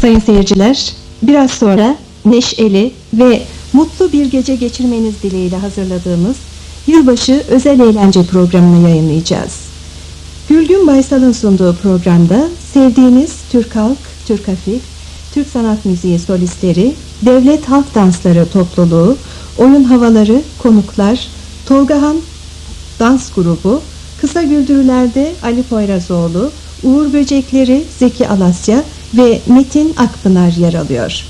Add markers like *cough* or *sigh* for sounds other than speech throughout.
Sayın seyirciler, biraz sonra neşeli ve mutlu bir gece geçirmeniz dileğiyle hazırladığımız yılbaşı özel eğlence programını yayınlayacağız. Gülgün Baysal'ın sunduğu programda sevdiğiniz Türk halk, Türk hafif, Türk sanat müziği solistleri, devlet halk dansları topluluğu, oyun havaları, konuklar, Tolgahan dans grubu, Kısa Güldürüler'de Ali Poyrazoğlu, Uğur Böcekleri, Zeki Alasya ve Metin Akpınar yer alıyor.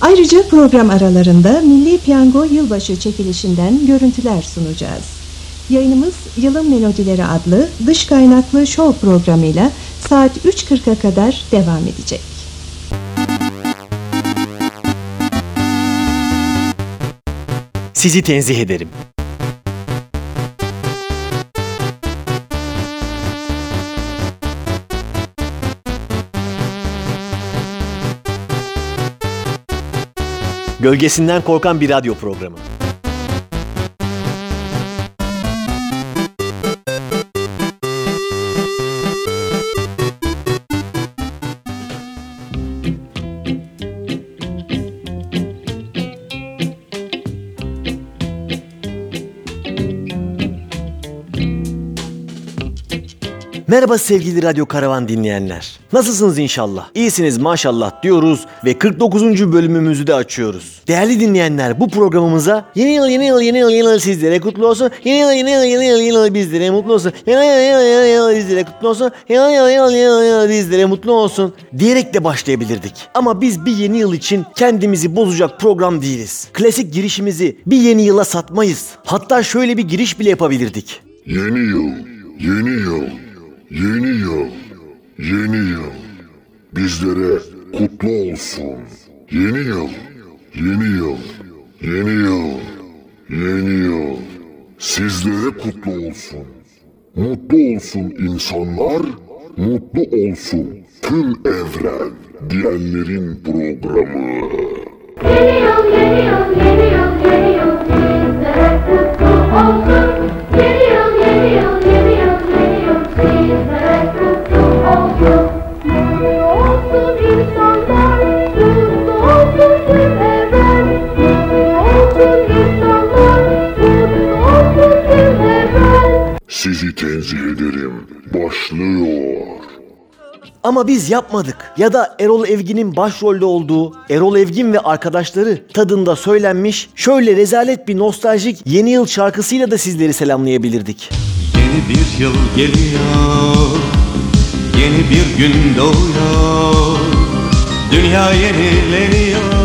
Ayrıca program aralarında Milli Piyango Yılbaşı çekilişinden görüntüler sunacağız. Yayınımız Yılın Melodileri adlı dış kaynaklı show programıyla saat 3.40'a kadar devam edecek. Sizi tenzih ederim. Gölgesinden korkan bir radyo programı. Merhaba sevgili Radyo Karavan dinleyenler. Nasılsınız inşallah? İyisiniz maşallah diyoruz ve 49. bölümümüzü de açıyoruz. Değerli dinleyenler bu programımıza yeni yıl yeni yıl yeni yıl yeni yıl sizlere kutlu olsun. Yeni yıl yeni yıl yeni yıl yeni yıl bizlere mutlu olsun. Yeni yıl yeni yıl yeni yıl bizlere kutlu olsun. Yeni yıl yeni yıl yeni yıl bizlere mutlu olsun diyerek de başlayabilirdik. Ama biz bir yeni yıl için kendimizi bozacak program değiliz. Klasik girişimizi bir yeni yıla satmayız. Hatta şöyle bir giriş bile yapabilirdik. Yeni yıl, yeni yıl, yeni yıl, yeni yıl. Bizlere kutlu olsun. Yeni yıl, yeni yıl, yeni yıl, yeni yıl. Sizlere kutlu olsun. Mutlu olsun insanlar, mutlu olsun tüm evren diyenlerin programı. Yeni yıl, yeni yıl, yeni yıl, yeni yıl bizlere kutlu olsun. Sizi tenzih ederim. Başlıyor. Ama biz yapmadık. Ya da Erol Evgin'in başrolde olduğu Erol Evgin ve arkadaşları tadında söylenmiş şöyle rezalet bir nostaljik yeni yıl şarkısıyla da sizleri selamlayabilirdik. Yeni bir yıl geliyor Yeni bir gün doğuyor Dünya yenileniyor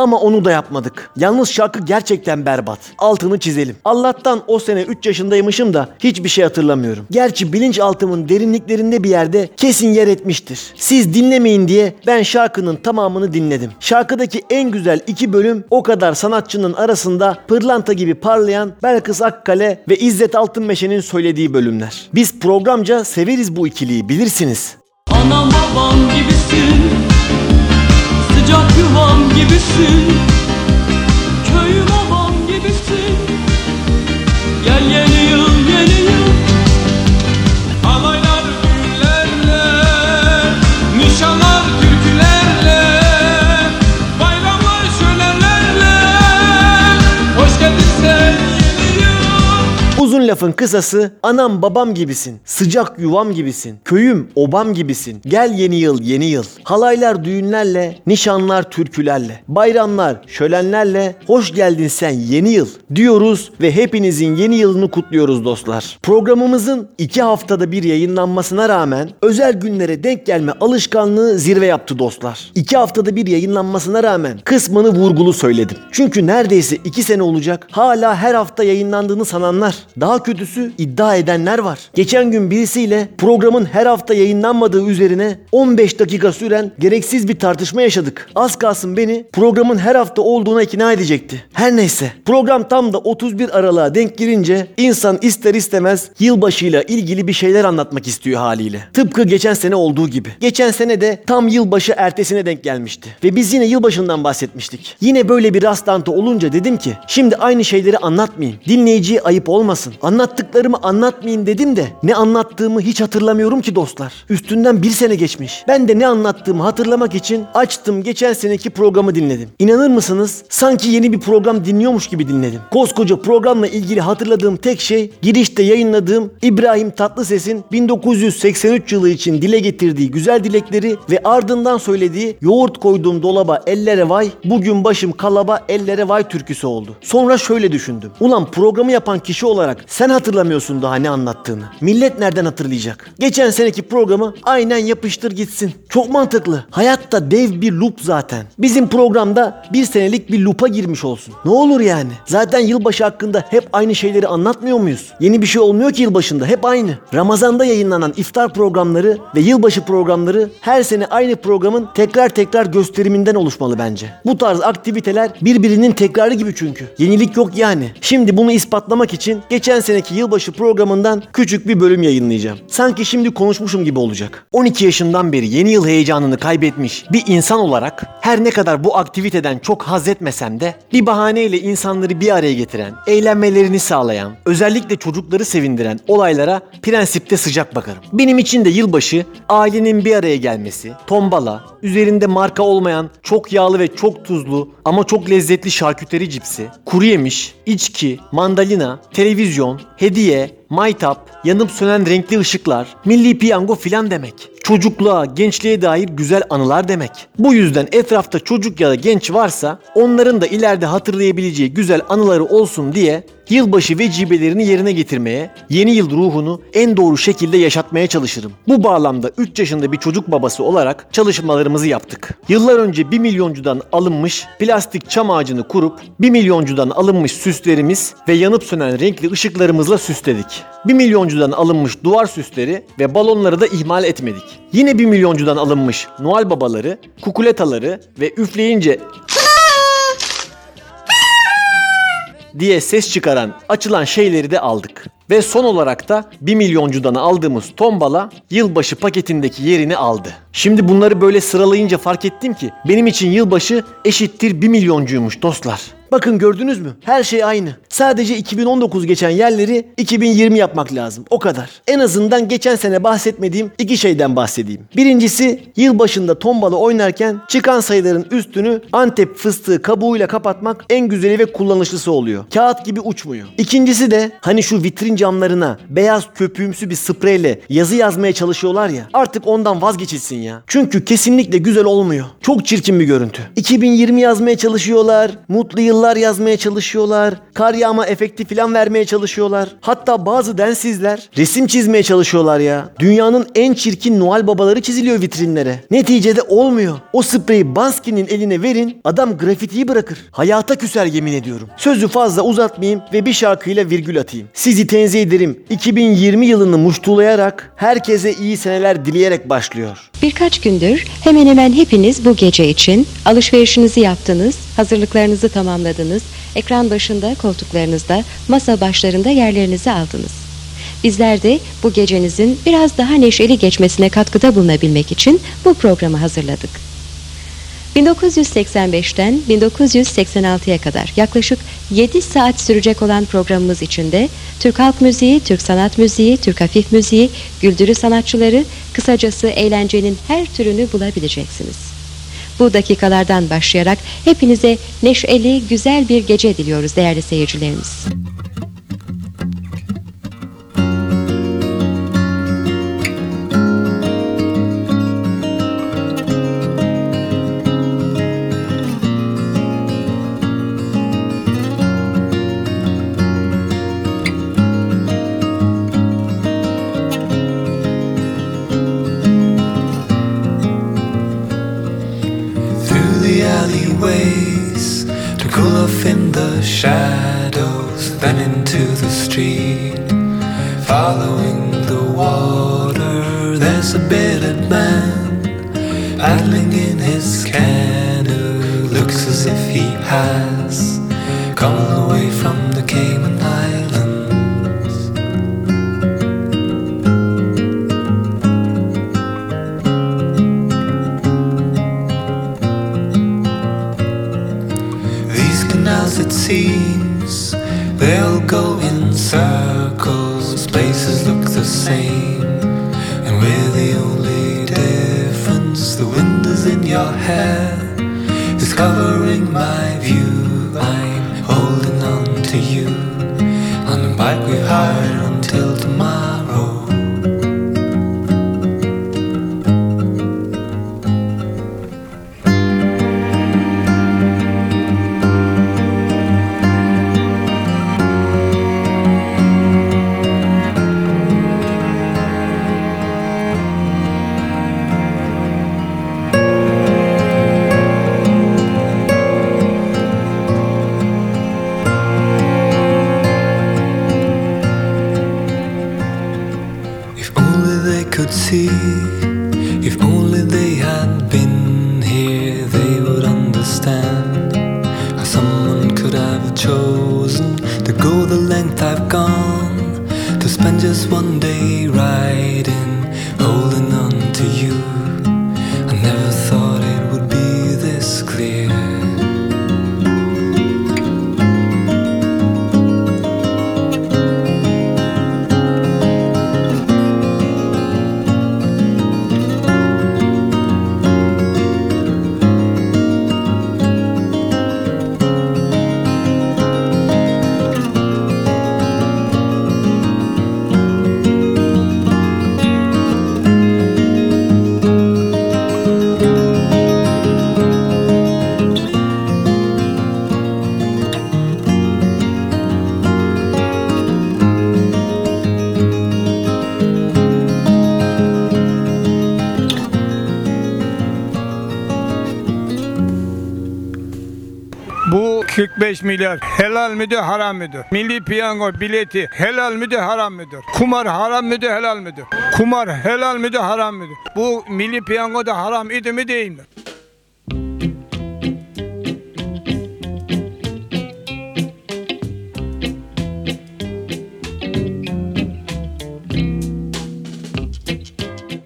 Ama onu da yapmadık. Yalnız şarkı gerçekten berbat. Altını çizelim. Allah'tan o sene 3 yaşındaymışım da hiçbir şey hatırlamıyorum. Gerçi bilinçaltımın derinliklerinde bir yerde kesin yer etmiştir. Siz dinlemeyin diye ben şarkının tamamını dinledim. Şarkıdaki en güzel iki bölüm o kadar sanatçının arasında pırlanta gibi parlayan Belkıs Akkale ve İzzet Altınmeşe'nin söylediği bölümler. Biz programca severiz bu ikiliyi bilirsiniz. Anam babam gibisin Sıcak yuvam gibisin lafın kısası anam babam gibisin, sıcak yuvam gibisin, köyüm obam gibisin, gel yeni yıl yeni yıl. Halaylar düğünlerle, nişanlar türkülerle, bayramlar şölenlerle, hoş geldin sen yeni yıl diyoruz ve hepinizin yeni yılını kutluyoruz dostlar. Programımızın iki haftada bir yayınlanmasına rağmen özel günlere denk gelme alışkanlığı zirve yaptı dostlar. İki haftada bir yayınlanmasına rağmen kısmını vurgulu söyledim. Çünkü neredeyse iki sene olacak hala her hafta yayınlandığını sananlar, daha kötüsü iddia edenler var. Geçen gün birisiyle programın her hafta yayınlanmadığı üzerine 15 dakika süren gereksiz bir tartışma yaşadık. Az kalsın beni programın her hafta olduğuna ikna edecekti. Her neyse program tam da 31 Aralık'a denk girince insan ister istemez yılbaşıyla ilgili bir şeyler anlatmak istiyor haliyle. Tıpkı geçen sene olduğu gibi. Geçen sene de tam yılbaşı ertesine denk gelmişti. Ve biz yine yılbaşından bahsetmiştik. Yine böyle bir rastlantı olunca dedim ki şimdi aynı şeyleri anlatmayayım. Dinleyiciye ayıp olmasın. Anlat Anlattıklarımı anlatmayın dedim de ne anlattığımı hiç hatırlamıyorum ki dostlar. Üstünden bir sene geçmiş. Ben de ne anlattığımı hatırlamak için açtım geçen seneki programı dinledim. İnanır mısınız? Sanki yeni bir program dinliyormuş gibi dinledim. Koskoca programla ilgili hatırladığım tek şey girişte yayınladığım İbrahim Tatlıses'in 1983 yılı için dile getirdiği güzel dilekleri ve ardından söylediği yoğurt koyduğum dolaba ellere vay, bugün başım kalaba ellere vay türküsü oldu. Sonra şöyle düşündüm. Ulan programı yapan kişi olarak sen hatırlamıyorsun daha ne anlattığını. Millet nereden hatırlayacak? Geçen seneki programı aynen yapıştır gitsin. Çok mantıklı. Hayatta dev bir loop zaten. Bizim programda bir senelik bir loop'a girmiş olsun. Ne olur yani? Zaten yılbaşı hakkında hep aynı şeyleri anlatmıyor muyuz? Yeni bir şey olmuyor ki yılbaşında. Hep aynı. Ramazanda yayınlanan iftar programları ve yılbaşı programları her sene aynı programın tekrar tekrar gösteriminden oluşmalı bence. Bu tarz aktiviteler birbirinin tekrarı gibi çünkü. Yenilik yok yani. Şimdi bunu ispatlamak için geçen seneki yılbaşı programından küçük bir bölüm yayınlayacağım. Sanki şimdi konuşmuşum gibi olacak. 12 yaşından beri yeni yıl heyecanını kaybetmiş bir insan olarak her ne kadar bu aktiviteden çok haz etmesem de bir bahaneyle insanları bir araya getiren, eğlenmelerini sağlayan, özellikle çocukları sevindiren olaylara prensipte sıcak bakarım. Benim için de yılbaşı ailenin bir araya gelmesi, tombala, üzerinde marka olmayan çok yağlı ve çok tuzlu ama çok lezzetli şarküteri cipsi, kuru yemiş, içki, mandalina, televizyon, hediye, maytap, yanıp sönen renkli ışıklar, milli piyango filan demek. Çocukluğa, gençliğe dair güzel anılar demek. Bu yüzden etrafta çocuk ya da genç varsa onların da ileride hatırlayabileceği güzel anıları olsun diye yılbaşı vecibelerini yerine getirmeye, yeni yıl ruhunu en doğru şekilde yaşatmaya çalışırım. Bu bağlamda 3 yaşında bir çocuk babası olarak çalışmalarımızı yaptık. Yıllar önce 1 milyoncudan alınmış plastik çam ağacını kurup 1 milyoncudan alınmış süslerimiz ve yanıp sönen renkli ışıklarımızla süsledik. 1 milyoncudan alınmış duvar süsleri ve balonları da ihmal etmedik. Yine 1 milyoncudan alınmış Noel babaları, kukuletaları ve üfleyince diye ses çıkaran açılan şeyleri de aldık. Ve son olarak da 1 milyoncudan aldığımız tombala yılbaşı paketindeki yerini aldı. Şimdi bunları böyle sıralayınca fark ettim ki benim için yılbaşı eşittir 1 milyoncuymuş dostlar. Bakın gördünüz mü? Her şey aynı. Sadece 2019 geçen yerleri 2020 yapmak lazım. O kadar. En azından geçen sene bahsetmediğim iki şeyden bahsedeyim. Birincisi yılbaşında tombala oynarken çıkan sayıların üstünü Antep fıstığı kabuğuyla kapatmak en güzeli ve kullanışlısı oluyor. Kağıt gibi uçmuyor. İkincisi de hani şu vitrin camlarına beyaz köpüğümsü bir spreyle yazı yazmaya çalışıyorlar ya. Artık ondan vazgeçilsin ya. Çünkü kesinlikle güzel olmuyor. Çok çirkin bir görüntü. 2020 yazmaya çalışıyorlar. Mutlu yıllar yazmaya çalışıyorlar. Kar yağma efekti falan vermeye çalışıyorlar. Hatta bazı densizler resim çizmeye çalışıyorlar ya. Dünyanın en çirkin Noel babaları çiziliyor vitrinlere. Neticede olmuyor. O spreyi Bansky'nin eline verin adam grafitiyi bırakır. Hayata küser yemin ediyorum. Sözü fazla uzatmayayım ve bir şarkıyla virgül atayım. Sizi tenzih ederim. 2020 yılını muştulayarak herkese iyi seneler dileyerek başlıyor. Birkaç gündür hemen hemen hepiniz bu gece için alışverişinizi yaptınız, hazırlıklarınızı tamamladınız, ekran başında, koltuklarınızda, masa başlarında yerlerinizi aldınız. Bizler de bu gecenizin biraz daha neşeli geçmesine katkıda bulunabilmek için bu programı hazırladık. 1985'ten 1986'ya kadar yaklaşık 7 saat sürecek olan programımız içinde Türk halk müziği, Türk sanat müziği, Türk hafif müziği, güldürü sanatçıları, kısacası eğlencenin her türünü bulabileceksiniz. Bu dakikalardan başlayarak hepinize neşeli, güzel bir gece diliyoruz değerli seyircilerimiz. 가 45 milyar helal midir haram mıdır? Milli piyango bileti helal midir haram mıdır? Kumar haram midir helal midir? Kumar helal midir haram mıdır? Bu milli piyango da haram idi mi değil mi?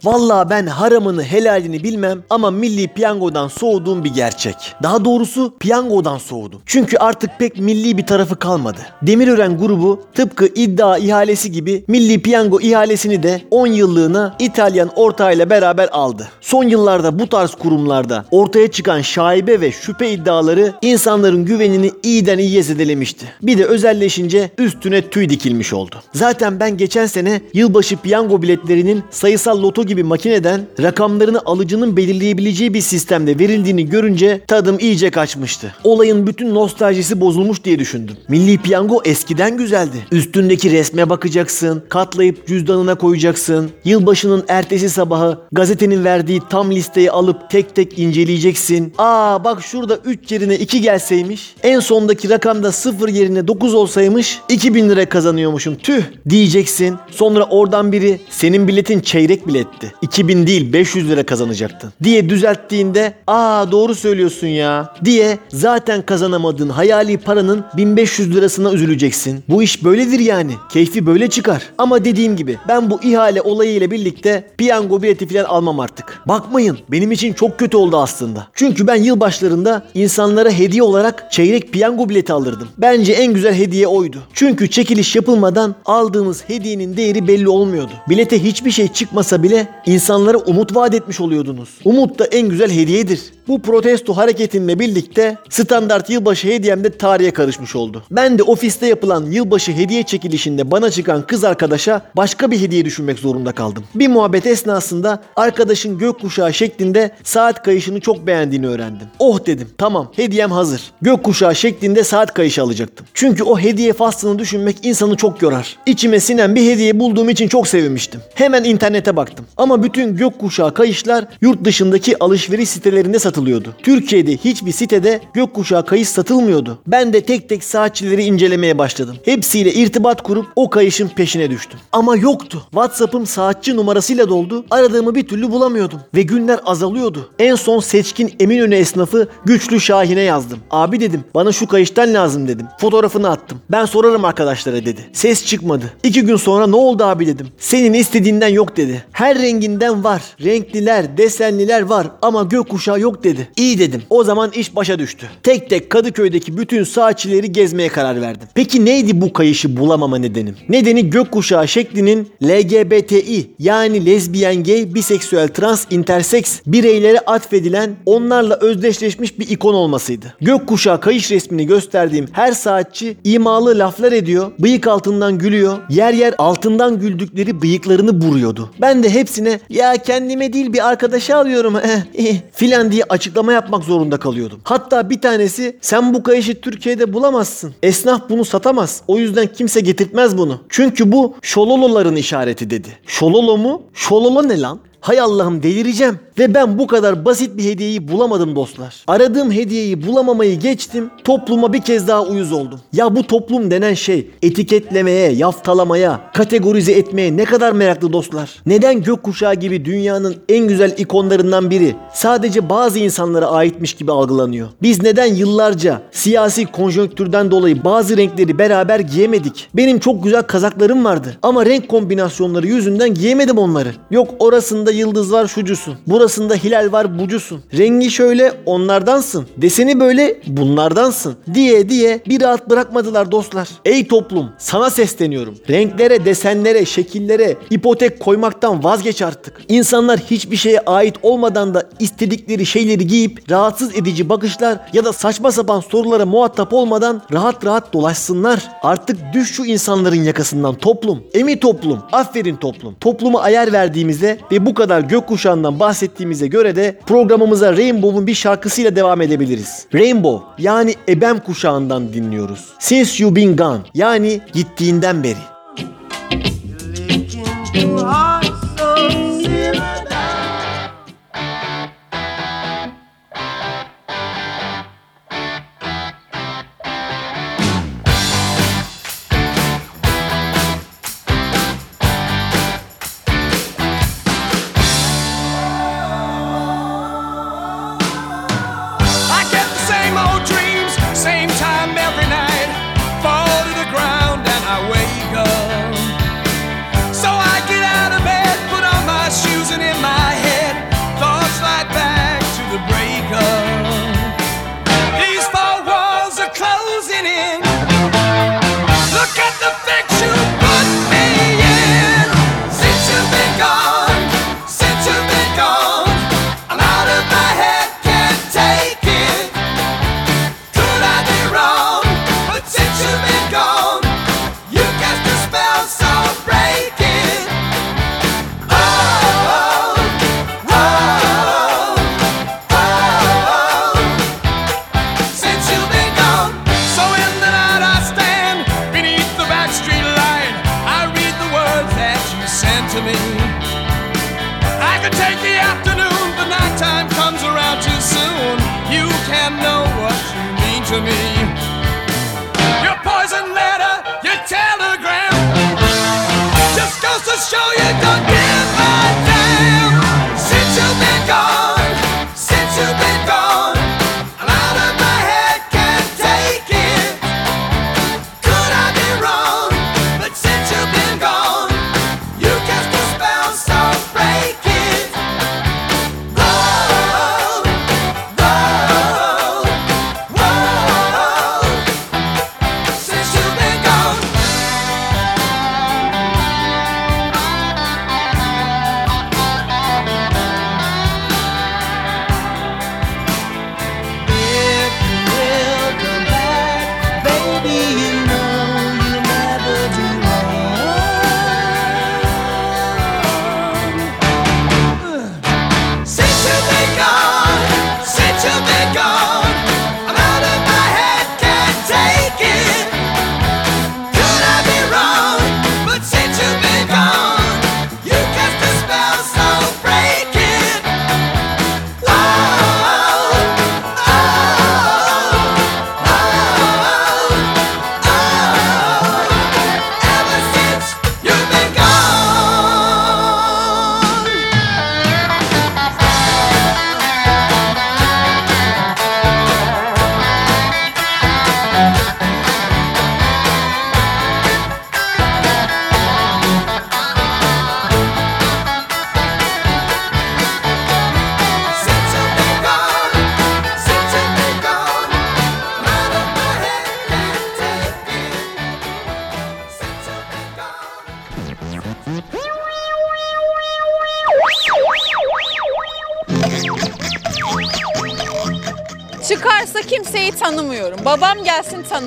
Vallahi ben haramını helalini bilmem ama milli piyangodan soğuduğum bir gerçek. Daha doğrusu piyangodan soğudum. Çünkü artık pek milli bir tarafı kalmadı. Demirören grubu tıpkı iddia ihalesi gibi milli piyango ihalesini de 10 yıllığına İtalyan ortağıyla beraber aldı. Son yıllarda bu tarz kurumlarda ortaya çıkan şaibe ve şüphe iddiaları insanların güvenini iyiden iyiye zedelemişti. Bir de özelleşince üstüne tüy dikilmiş oldu. Zaten ben geçen sene yılbaşı piyango biletlerinin sayısal loto gibi makineden rakamlarını alıcının belirleyebileceği bir sistemde verildiğini görünce tadım iyice kaçmıştı. Olayın bütün nostaljisi bozulmuş diye düşündüm. Milli piyango eskiden güzeldi. Üstündeki resme bakacaksın, katlayıp cüzdanına koyacaksın. Yılbaşının ertesi sabahı gazetenin verdiği tam listeyi alıp tek tek inceleyeceksin. Aa bak şurada 3 yerine 2 gelseymiş. En sondaki rakamda 0 yerine 9 olsaymış 2000 lira kazanıyormuşum. Tüh diyeceksin. Sonra oradan biri senin biletin çeyrek biletti. 2000 değil 500 lira kazanacaktın diye düzelttiğinde aa doğru söylüyorsun ya diye zaten kazanamadığın hayali paranın 1500 lirasına üzüleceksin. Bu iş böyledir yani. Keyfi böyle çıkar. Ama dediğim gibi ben bu ihale olayıyla birlikte piyango bileti falan almam artık. Bakmayın benim için çok kötü oldu aslında. Çünkü ben yılbaşlarında insanlara hediye olarak çeyrek piyango bileti alırdım. Bence en güzel hediye oydu. Çünkü çekiliş yapılmadan aldığımız hediyenin değeri belli olmuyordu. Bilete hiçbir şey çıkmasa bile insanlara umut vaat etmiş oluyordunuz. Umut da en güzel hediyedir. Bu protesto hareketinle birlikte standart yılbaşı hediyem de tarihe karışmış oldu. Ben de ofiste yapılan yılbaşı hediye çekilişinde bana çıkan kız arkadaşa başka bir hediye düşünmek zorunda kaldım. Bir muhabbet esnasında arkadaşın gökkuşağı şeklinde saat kayışını çok beğendiğini öğrendim. Oh dedim tamam hediyem hazır. Gökkuşağı şeklinde saat kayışı alacaktım. Çünkü o hediye faslını düşünmek insanı çok yorar. İçime sinen bir hediye bulduğum için çok sevinmiştim. Hemen internete baktım. Ama bütün gökkuşağı kayışlar yurt dışındaki alışveriş sitelerinde satılıyordu. Türkiye'de hiçbir sitede gökkuşağı kayış satılmıyordu. Ben de tek tek saatçileri incelemeye başladım. Hepsiyle irtibat kurup o kayışın peşine düştüm. Ama yoktu. WhatsApp'ım saatçi numarasıyla doldu. Aradığımı bir türlü bulamıyordum. Ve günler azalıyordu. En son seçkin Eminönü esnafı Güçlü Şahin'e yazdım. Abi dedim bana şu kayıştan lazım dedim. Fotoğrafını attım. Ben sorarım arkadaşlara dedi. Ses çıkmadı. İki gün sonra ne oldu abi dedim. Senin istediğinden yok dedi. Her rengi renginden var. Renkliler, desenliler var ama gökkuşağı yok dedi. İyi dedim. O zaman iş başa düştü. Tek tek Kadıköy'deki bütün saatçileri gezmeye karar verdim. Peki neydi bu kayışı bulamama nedenim? Nedeni gökkuşağı şeklinin LGBTİ yani lezbiyen, gay, biseksüel, trans, interseks bireylere atfedilen onlarla özdeşleşmiş bir ikon olmasıydı. Gökkuşağı kayış resmini gösterdiğim her saatçi imalı laflar ediyor, bıyık altından gülüyor, yer yer altından güldükleri bıyıklarını buruyordu. Ben de hepsine ya kendime değil bir arkadaşa alıyorum eh, eh, filan diye açıklama yapmak zorunda kalıyordum. Hatta bir tanesi sen bu kayışı Türkiye'de bulamazsın. Esnaf bunu satamaz. O yüzden kimse getirtmez bunu. Çünkü bu şololoların işareti dedi. Şololo mu? Şololo ne lan? Hay Allah'ım delireceğim. Ve ben bu kadar basit bir hediyeyi bulamadım dostlar. Aradığım hediyeyi bulamamayı geçtim. Topluma bir kez daha uyuz oldum. Ya bu toplum denen şey etiketlemeye, yaftalamaya, kategorize etmeye ne kadar meraklı dostlar. Neden gökkuşağı gibi dünyanın en güzel ikonlarından biri sadece bazı insanlara aitmiş gibi algılanıyor? Biz neden yıllarca siyasi konjonktürden dolayı bazı renkleri beraber giyemedik? Benim çok güzel kazaklarım vardı ama renk kombinasyonları yüzünden giyemedim onları. Yok orasında yıldız var şucusun. Burasında hilal var bucusun. Rengi şöyle onlardansın. Deseni böyle bunlardansın. Diye diye bir rahat bırakmadılar dostlar. Ey toplum sana sesleniyorum. Renklere, desenlere, şekillere ipotek koymaktan vazgeç artık. İnsanlar hiçbir şeye ait olmadan da istedikleri şeyleri giyip rahatsız edici bakışlar ya da saçma sapan sorulara muhatap olmadan rahat rahat dolaşsınlar. Artık düş şu insanların yakasından toplum. Emi toplum. Aferin toplum. Topluma ayar verdiğimizde ve bu kadar gökkuşağından bahsettiğimize göre de programımıza Rainbow'un bir şarkısıyla devam edebiliriz. Rainbow yani ebem kuşağından dinliyoruz. Since You Been Gone yani gittiğinden beri. I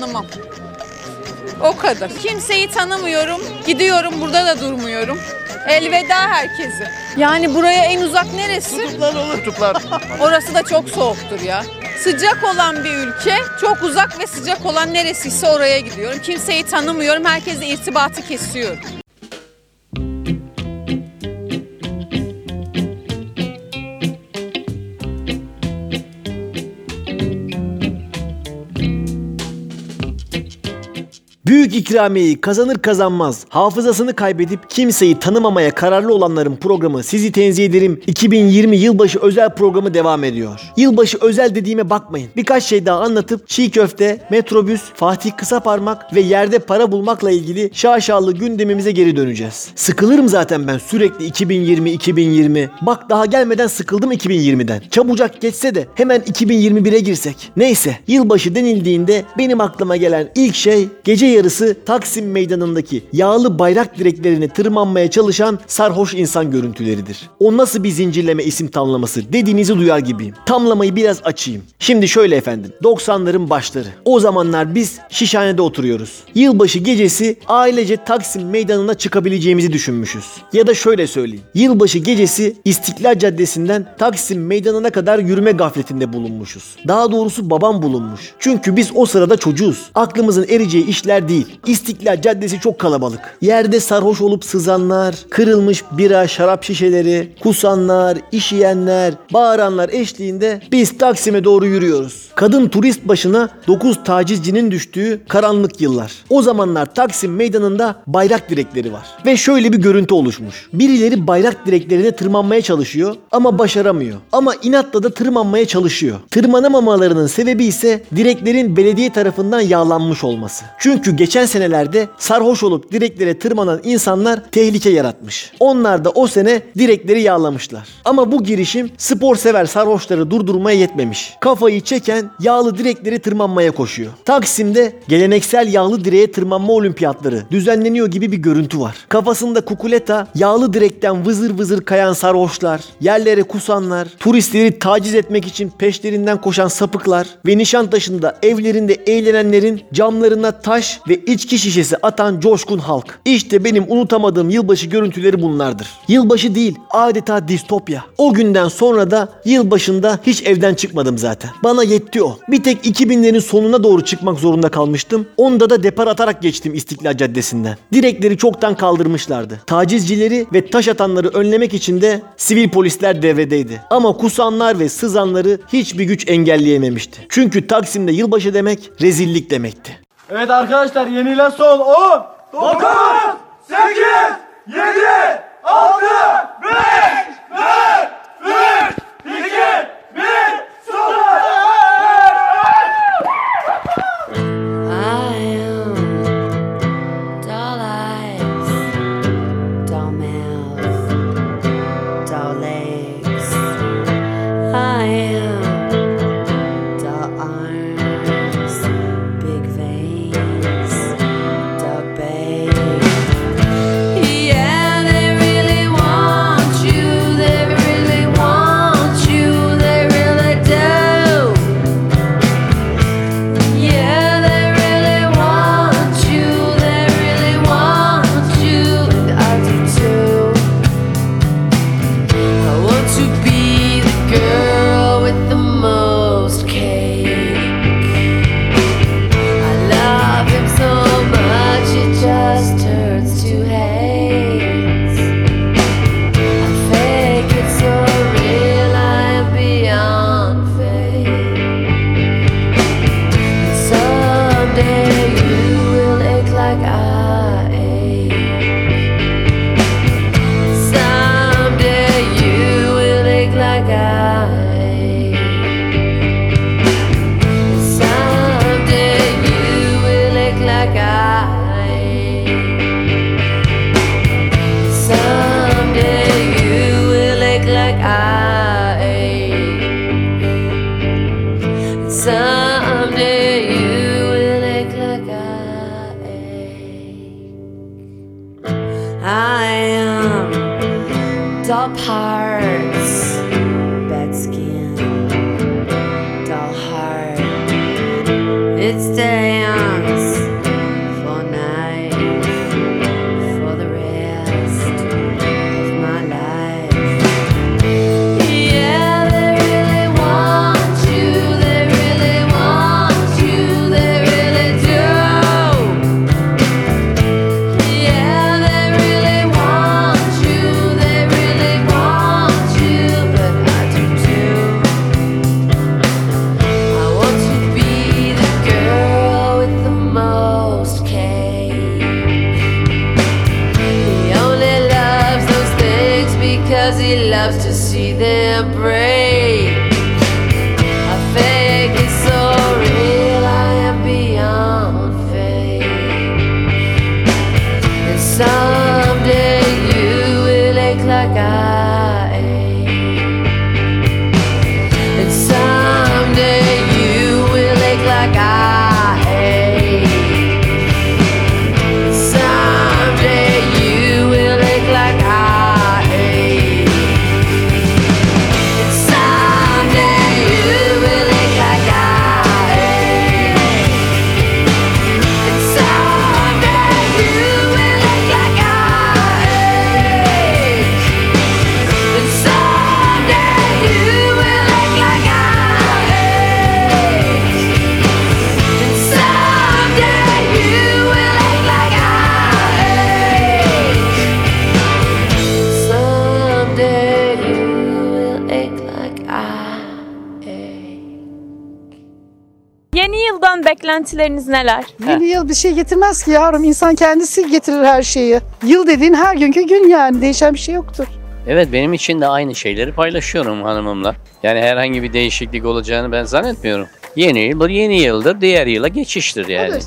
tanımam. O kadar. Kimseyi tanımıyorum. Gidiyorum burada da durmuyorum. Elveda herkese. Yani buraya en uzak neresi? Kutuplar olur kutuplar. *laughs* Orası da çok soğuktur ya. Sıcak olan bir ülke, çok uzak ve sıcak olan neresiyse oraya gidiyorum. Kimseyi tanımıyorum, herkesle irtibatı kesiyorum. Büyük ikramiyeyi kazanır kazanmaz hafızasını kaybedip kimseyi tanımamaya kararlı olanların programı Sizi Tenzih Ederim 2020 Yılbaşı özel programı devam ediyor. Yılbaşı özel dediğime bakmayın. Birkaç şey daha anlatıp çiğ köfte, metrobüs, Fatih Kısaparmak ve yerde para bulmakla ilgili şaşalı gündemimize geri döneceğiz. Sıkılırım zaten ben sürekli 2020 2020. Bak daha gelmeden sıkıldım 2020'den. Çabucak geçse de hemen 2021'e girsek. Neyse yılbaşı denildiğinde benim aklıma gelen ilk şey gece yarısı Taksim Meydanı'ndaki yağlı bayrak direklerini tırmanmaya çalışan sarhoş insan görüntüleridir. O nasıl bir zincirleme isim tamlaması dediğinizi duyar gibiyim. Tamlamayı biraz açayım. Şimdi şöyle efendim. 90'ların başları. O zamanlar biz Şişhane'de oturuyoruz. Yılbaşı gecesi ailece Taksim Meydanı'na çıkabileceğimizi düşünmüşüz. Ya da şöyle söyleyeyim. Yılbaşı gecesi İstiklal Caddesi'nden Taksim Meydanı'na kadar yürüme gafletinde bulunmuşuz. Daha doğrusu babam bulunmuş. Çünkü biz o sırada çocuğuz. Aklımızın ereceği işler değil. İstiklal Caddesi çok kalabalık. Yerde sarhoş olup sızanlar, kırılmış bira, şarap şişeleri, kusanlar, işeyenler, bağıranlar eşliğinde biz Taksim'e doğru yürüyoruz. Kadın turist başına 9 tacizcinin düştüğü karanlık yıllar. O zamanlar Taksim meydanında bayrak direkleri var. Ve şöyle bir görüntü oluşmuş. Birileri bayrak direklerine tırmanmaya çalışıyor ama başaramıyor. Ama inatla da tırmanmaya çalışıyor. Tırmanamamalarının sebebi ise direklerin belediye tarafından yağlanmış olması. Çünkü geçen senelerde sarhoş olup direklere tırmanan insanlar tehlike yaratmış. Onlar da o sene direkleri yağlamışlar. Ama bu girişim spor sever sarhoşları durdurmaya yetmemiş. Kafayı çeken yağlı direkleri tırmanmaya koşuyor. Taksim'de geleneksel yağlı direğe tırmanma olimpiyatları düzenleniyor gibi bir görüntü var. Kafasında kukuleta, yağlı direkten vızır vızır kayan sarhoşlar, yerlere kusanlar, turistleri taciz etmek için peşlerinden koşan sapıklar ve Nişantaşı'nda evlerinde eğlenenlerin camlarına taş ve içki şişesi atan coşkun halk. İşte benim unutamadığım yılbaşı görüntüleri bunlardır. Yılbaşı değil, adeta distopya. O günden sonra da yılbaşında hiç evden çıkmadım zaten. Bana yetti o. Bir tek 2000'lerin sonuna doğru çıkmak zorunda kalmıştım. Onda da depar atarak geçtim İstiklal Caddesi'nden. Direkleri çoktan kaldırmışlardı. Tacizcileri ve taş atanları önlemek için de sivil polisler devredeydi. Ama kusanlar ve sızanları hiçbir güç engelleyememişti. Çünkü Taksim'de yılbaşı demek rezillik demekti. Evet arkadaşlar yenilen son 10, 9, 8, 7, 6, 5, 4, beklentileriniz neler? Yeni yıl bir şey getirmez ki yavrum. İnsan kendisi getirir her şeyi. Yıl dediğin her günkü gün yani. Değişen bir şey yoktur. Evet benim için de aynı şeyleri paylaşıyorum hanımımla. Yani herhangi bir değişiklik olacağını ben zannetmiyorum. Yeni yıl yeni yıldır, diğer yıla geçiştir yani. Evet.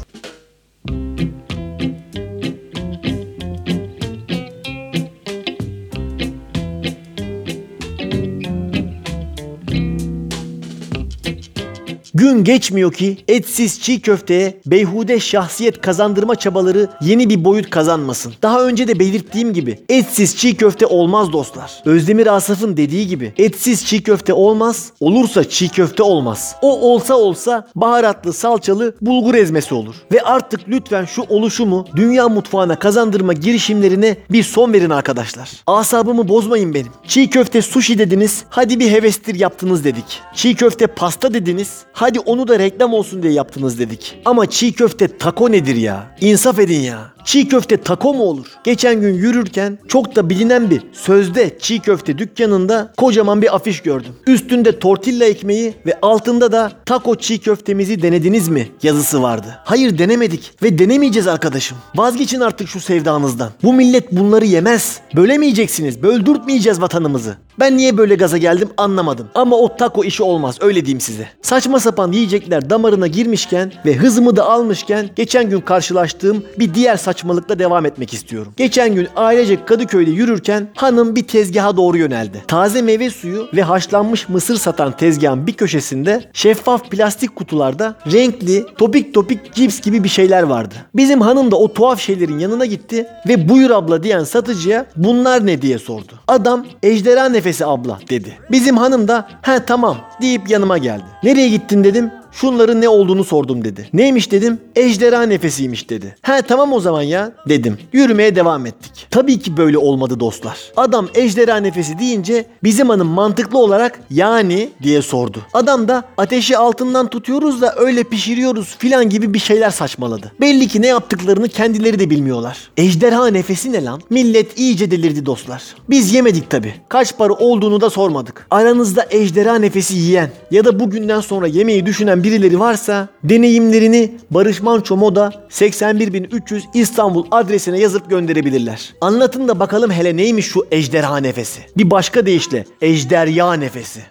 Gün geçmiyor ki etsiz çiğ köfteye beyhude şahsiyet kazandırma çabaları yeni bir boyut kazanmasın. Daha önce de belirttiğim gibi etsiz çiğ köfte olmaz dostlar. Özdemir Asaf'ın dediği gibi etsiz çiğ köfte olmaz, olursa çiğ köfte olmaz. O olsa olsa baharatlı salçalı bulgur ezmesi olur. Ve artık lütfen şu oluşumu dünya mutfağına kazandırma girişimlerine bir son verin arkadaşlar. Asabımı bozmayın benim. Çiğ köfte sushi dediniz, hadi bir hevestir yaptınız dedik. Çiğ köfte pasta dediniz, hadi onu da reklam olsun diye yaptınız dedik. Ama çiğ köfte taco nedir ya? İnsaf edin ya. Çiğ köfte taco mu olur? Geçen gün yürürken çok da bilinen bir sözde çiğ köfte dükkanında kocaman bir afiş gördüm. Üstünde tortilla ekmeği ve altında da taco çiğ köftemizi denediniz mi yazısı vardı. Hayır denemedik ve denemeyeceğiz arkadaşım. Vazgeçin artık şu sevdanızdan. Bu millet bunları yemez. Bölemeyeceksiniz. Böldürtmeyeceğiz vatanımızı. Ben niye böyle gaza geldim anlamadım. Ama o taco işi olmaz öyle diyeyim size. Saçma sapan yiyecekler damarına girmişken ve hızımı da almışken geçen gün karşılaştığım bir diğer saçmalıkla devam etmek istiyorum. Geçen gün ailecek Kadıköy'de yürürken hanım bir tezgaha doğru yöneldi. Taze meyve suyu ve haşlanmış mısır satan tezgahın bir köşesinde şeffaf plastik kutularda renkli topik topik cips gibi bir şeyler vardı. Bizim hanım da o tuhaf şeylerin yanına gitti ve buyur abla diyen satıcıya bunlar ne diye sordu. Adam ejderha nefesi abla dedi. Bizim hanım da he tamam deyip yanıma geldi. Nereye gittin dedim. Şunların ne olduğunu sordum dedi. Neymiş dedim. Ejderha nefesiymiş dedi. He tamam o zaman ya dedim. Yürümeye devam ettik. Tabii ki böyle olmadı dostlar. Adam ejderha nefesi deyince bizim hanım mantıklı olarak yani diye sordu. Adam da ateşi altından tutuyoruz da öyle pişiriyoruz filan gibi bir şeyler saçmaladı. Belli ki ne yaptıklarını kendileri de bilmiyorlar. Ejderha nefesi ne lan? Millet iyice delirdi dostlar. Biz yemedik tabi. Kaç para olduğunu da sormadık. Aranızda ejderha nefesi yiyen ya da bugünden sonra yemeği düşünen birileri varsa deneyimlerini Barış Manço Moda 81300 İstanbul adresine yazıp gönderebilirler. Anlatın da bakalım hele neymiş şu ejderha nefesi. Bir başka deyişle ejderya nefesi.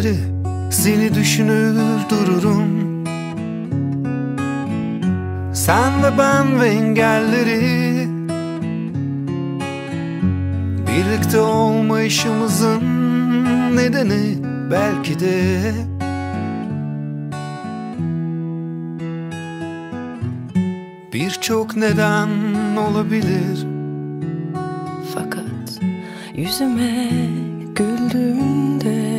Geceleri seni düşünür dururum. Sen ve ben ve engelleri Birlikte olmayışımızın nedeni belki de Birçok neden olabilir. Fakat yüzüme güldüğünde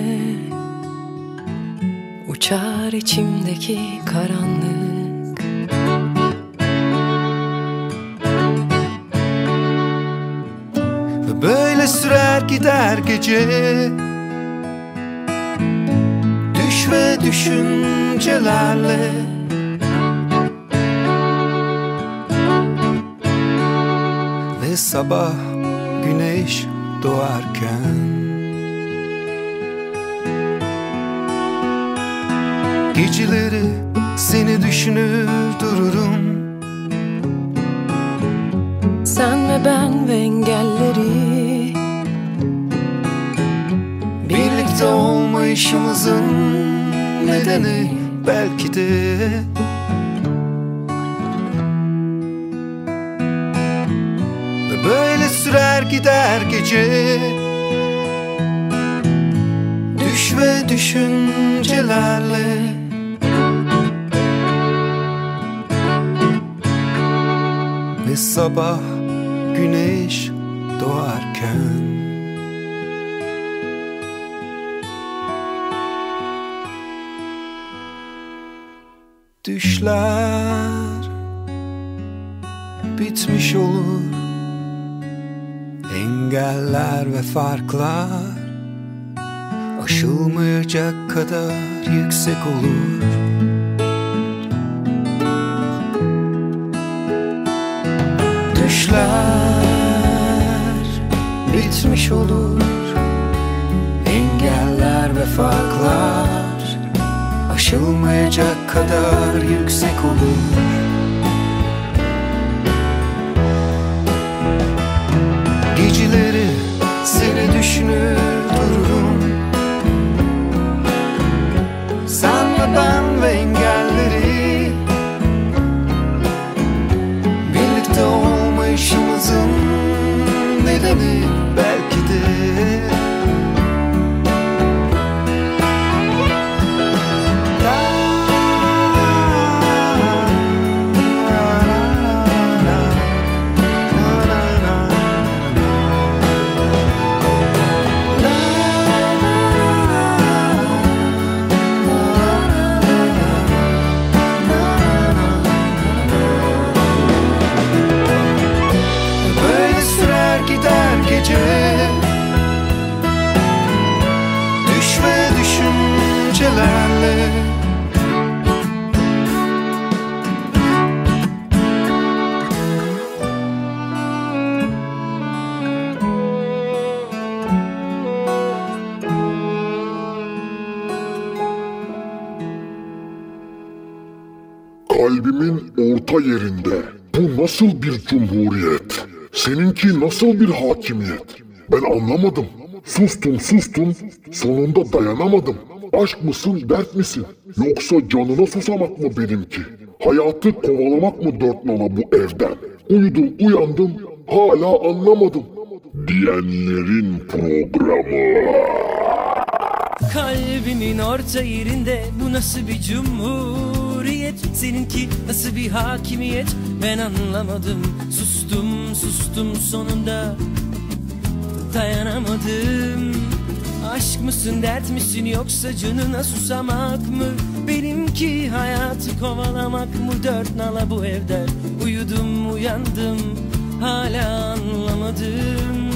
Uçar içimdeki karanlık. Ve böyle sürer gider gece. Düş ve düşüncelerle. Ve sabah güneş doğarken Geceleri seni düşünür dururum. Sen ve ben ve engelleri. Birlikte olmayışımızın nedeni belki de böyle sürer gider gece. Düş ve düşüncelerle sabah güneş doğarken. Düşler bitmiş olur. Engeller ve farklar Aşılmayacak kadar yüksek olur Düşler bitmiş olur Engeller ve farklar Aşılmayacak kadar yüksek olur. Geceleri seni düşünür nasıl bir cumhuriyet? Seninki nasıl bir hakimiyet? Ben anlamadım. Sustum sustum. Sonunda dayanamadım. Aşk mısın dert misin? Yoksa canına susamak mı benimki? Hayatı kovalamak mı dört nala bu evden? Uyudum uyandım hala anlamadım. Diyenlerin programı. Kalbimin orta yerinde bu nasıl bir cumhuriyet Seninki nasıl bir hakimiyet? Ben anlamadım. Sustum sustum sonunda. Dayanamadım. Aşk mısın dert misin yoksa canına susamak mı? Benimki hayatı kovalamak mı? Dört nala bu evde Uyudum uyandım. Hala anlamadım.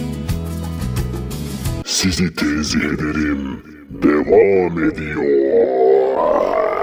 Sizi tenzih ederim. Devam ediyor.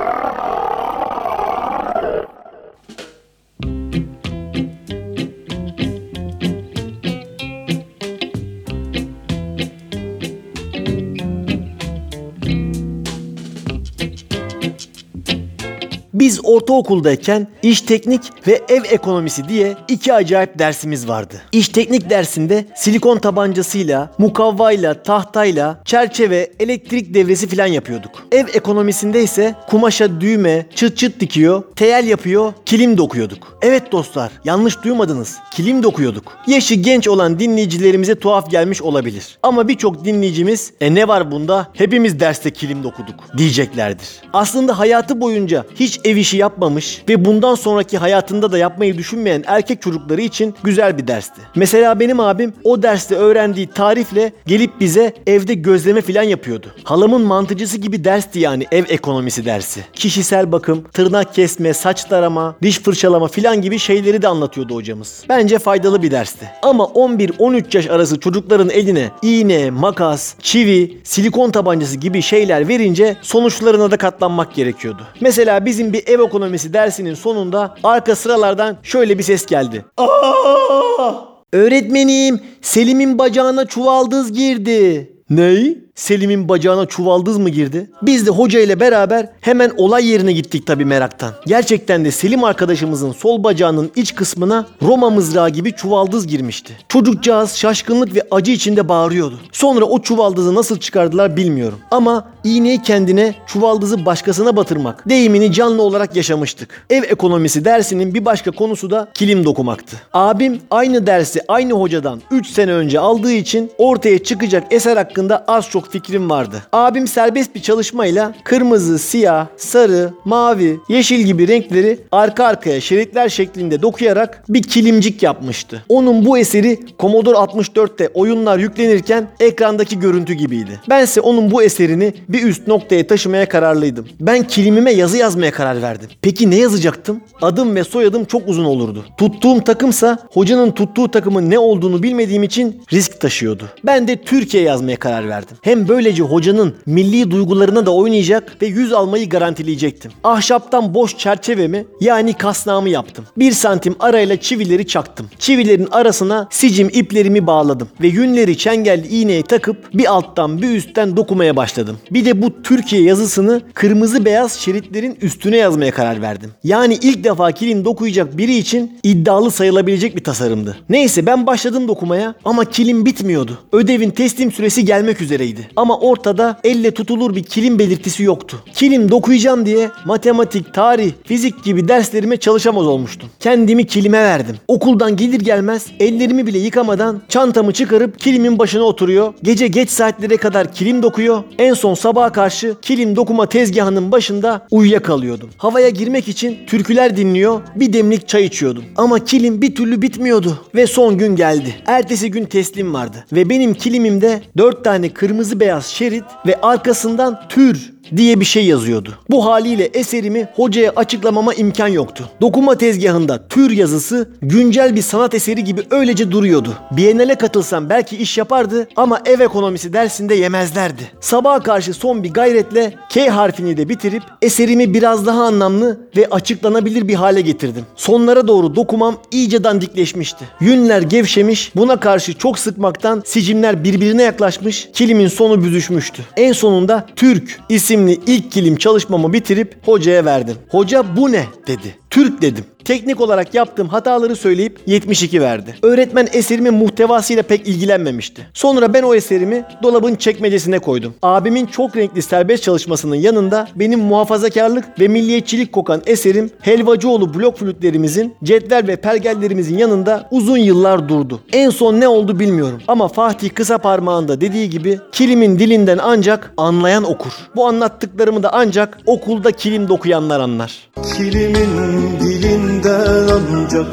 Biz ortaokuldayken iş teknik ve ev ekonomisi diye iki acayip dersimiz vardı. İş teknik dersinde silikon tabancasıyla, mukavvayla, tahtayla, çerçeve, elektrik devresi falan yapıyorduk. Ev ekonomisinde ise kumaşa düğme, çıt çıt dikiyor, teyel yapıyor, kilim dokuyorduk. Evet dostlar, yanlış duymadınız. Kilim dokuyorduk. Yaşı genç olan dinleyicilerimize tuhaf gelmiş olabilir. Ama birçok dinleyicimiz e ne var bunda? Hepimiz derste kilim dokuduk diyeceklerdir. Aslında hayatı boyunca hiç ev işi yapmamış ve bundan sonraki hayatında da yapmayı düşünmeyen erkek çocukları için güzel bir dersti. Mesela benim abim o derste öğrendiği tarifle gelip bize evde gözleme falan yapıyordu. Halamın mantıcısı gibi dersti yani ev ekonomisi dersi. Kişisel bakım, tırnak kesme, saç tarama, diş fırçalama filan gibi şeyleri de anlatıyordu hocamız. Bence faydalı bir dersti. Ama 11-13 yaş arası çocukların eline iğne, makas, çivi, silikon tabancası gibi şeyler verince sonuçlarına da katlanmak gerekiyordu. Mesela bizim bir ev ekonomisi dersinin sonunda arka sıralardan şöyle bir ses geldi. Aa! Öğretmenim Selim'in bacağına çuvaldız girdi. Ney? Selim'in bacağına çuvaldız mı girdi? Biz de hoca ile beraber hemen olay yerine gittik tabii meraktan. Gerçekten de Selim arkadaşımızın sol bacağının iç kısmına Roma mızrağı gibi çuvaldız girmişti. Çocukcağız şaşkınlık ve acı içinde bağırıyordu. Sonra o çuvaldızı nasıl çıkardılar bilmiyorum. Ama iğneyi kendine, çuvaldızı başkasına batırmak deyimini canlı olarak yaşamıştık. Ev ekonomisi dersinin bir başka konusu da kilim dokumaktı. Abim aynı dersi aynı hocadan 3 sene önce aldığı için ortaya çıkacak eser hakkında az çok fikrim vardı. Abim serbest bir çalışmayla kırmızı, siyah, sarı, mavi, yeşil gibi renkleri arka arkaya şeritler şeklinde dokuyarak bir kilimcik yapmıştı. Onun bu eseri Commodore 64'te oyunlar yüklenirken ekrandaki görüntü gibiydi. Bense onun bu eserini bir üst noktaya taşımaya kararlıydım. Ben kilimime yazı yazmaya karar verdim. Peki ne yazacaktım? Adım ve soyadım çok uzun olurdu. Tuttuğum takımsa hocanın tuttuğu takımın ne olduğunu bilmediğim için risk taşıyordu. Ben de Türkiye yazmaya karar verdim. Hem böylece hocanın milli duygularına da oynayacak ve yüz almayı garantileyecektim. Ahşaptan boş çerçevemi yani kasnağımı yaptım. Bir santim arayla çivileri çaktım. Çivilerin arasına sicim iplerimi bağladım ve yünleri çengelli iğneye takıp bir alttan bir üstten dokumaya başladım. Bir de bu Türkiye yazısını kırmızı beyaz şeritlerin üstüne yazmaya karar verdim. Yani ilk defa kilim dokuyacak biri için iddialı sayılabilecek bir tasarımdı. Neyse ben başladım dokumaya ama kilim bitmiyordu. Ödevin teslim süresi gelmek üzereydi. Ama ortada elle tutulur bir kilim belirtisi yoktu. Kilim dokuyacağım diye matematik, tarih, fizik gibi derslerime çalışamaz olmuştum. Kendimi kilime verdim. Okuldan gelir gelmez ellerimi bile yıkamadan çantamı çıkarıp kilimin başına oturuyor. Gece geç saatlere kadar kilim dokuyor. En son sabaha karşı kilim dokuma tezgahının başında uyuyakalıyordum. Havaya girmek için türküler dinliyor, bir demlik çay içiyordum. Ama kilim bir türlü bitmiyordu. Ve son gün geldi. Ertesi gün teslim vardı. Ve benim kilimimde dört tane kırmızı beyaz şerit ve arkasından tür diye bir şey yazıyordu. Bu haliyle eserimi hocaya açıklamama imkan yoktu. Dokuma tezgahında tür yazısı güncel bir sanat eseri gibi öylece duruyordu. Biennale katılsam belki iş yapardı ama ev ekonomisi dersinde yemezlerdi. Sabaha karşı son bir gayretle K harfini de bitirip eserimi biraz daha anlamlı ve açıklanabilir bir hale getirdim. Sonlara doğru dokumam iyice dandikleşmişti. Yünler gevşemiş, buna karşı çok sıkmaktan sicimler birbirine yaklaşmış, kilimin sonu büzüşmüştü. En sonunda Türk isimli ilk kilim çalışmamı bitirip hocaya verdim. Hoca bu ne dedi. Türk dedim. Teknik olarak yaptığım hataları söyleyip 72 verdi. Öğretmen eserimin muhtevasıyla pek ilgilenmemişti. Sonra ben o eserimi dolabın çekmecesine koydum. Abimin çok renkli serbest çalışmasının yanında benim muhafazakarlık ve milliyetçilik kokan eserim Helvacıoğlu blok flütlerimizin, cetvel ve pergellerimizin yanında uzun yıllar durdu. En son ne oldu bilmiyorum ama Fatih kısa parmağında dediği gibi kilimin dilinden ancak anlayan okur. Bu anlattıklarımı da ancak okulda kilim dokuyanlar anlar. Kilimin dilinden ancak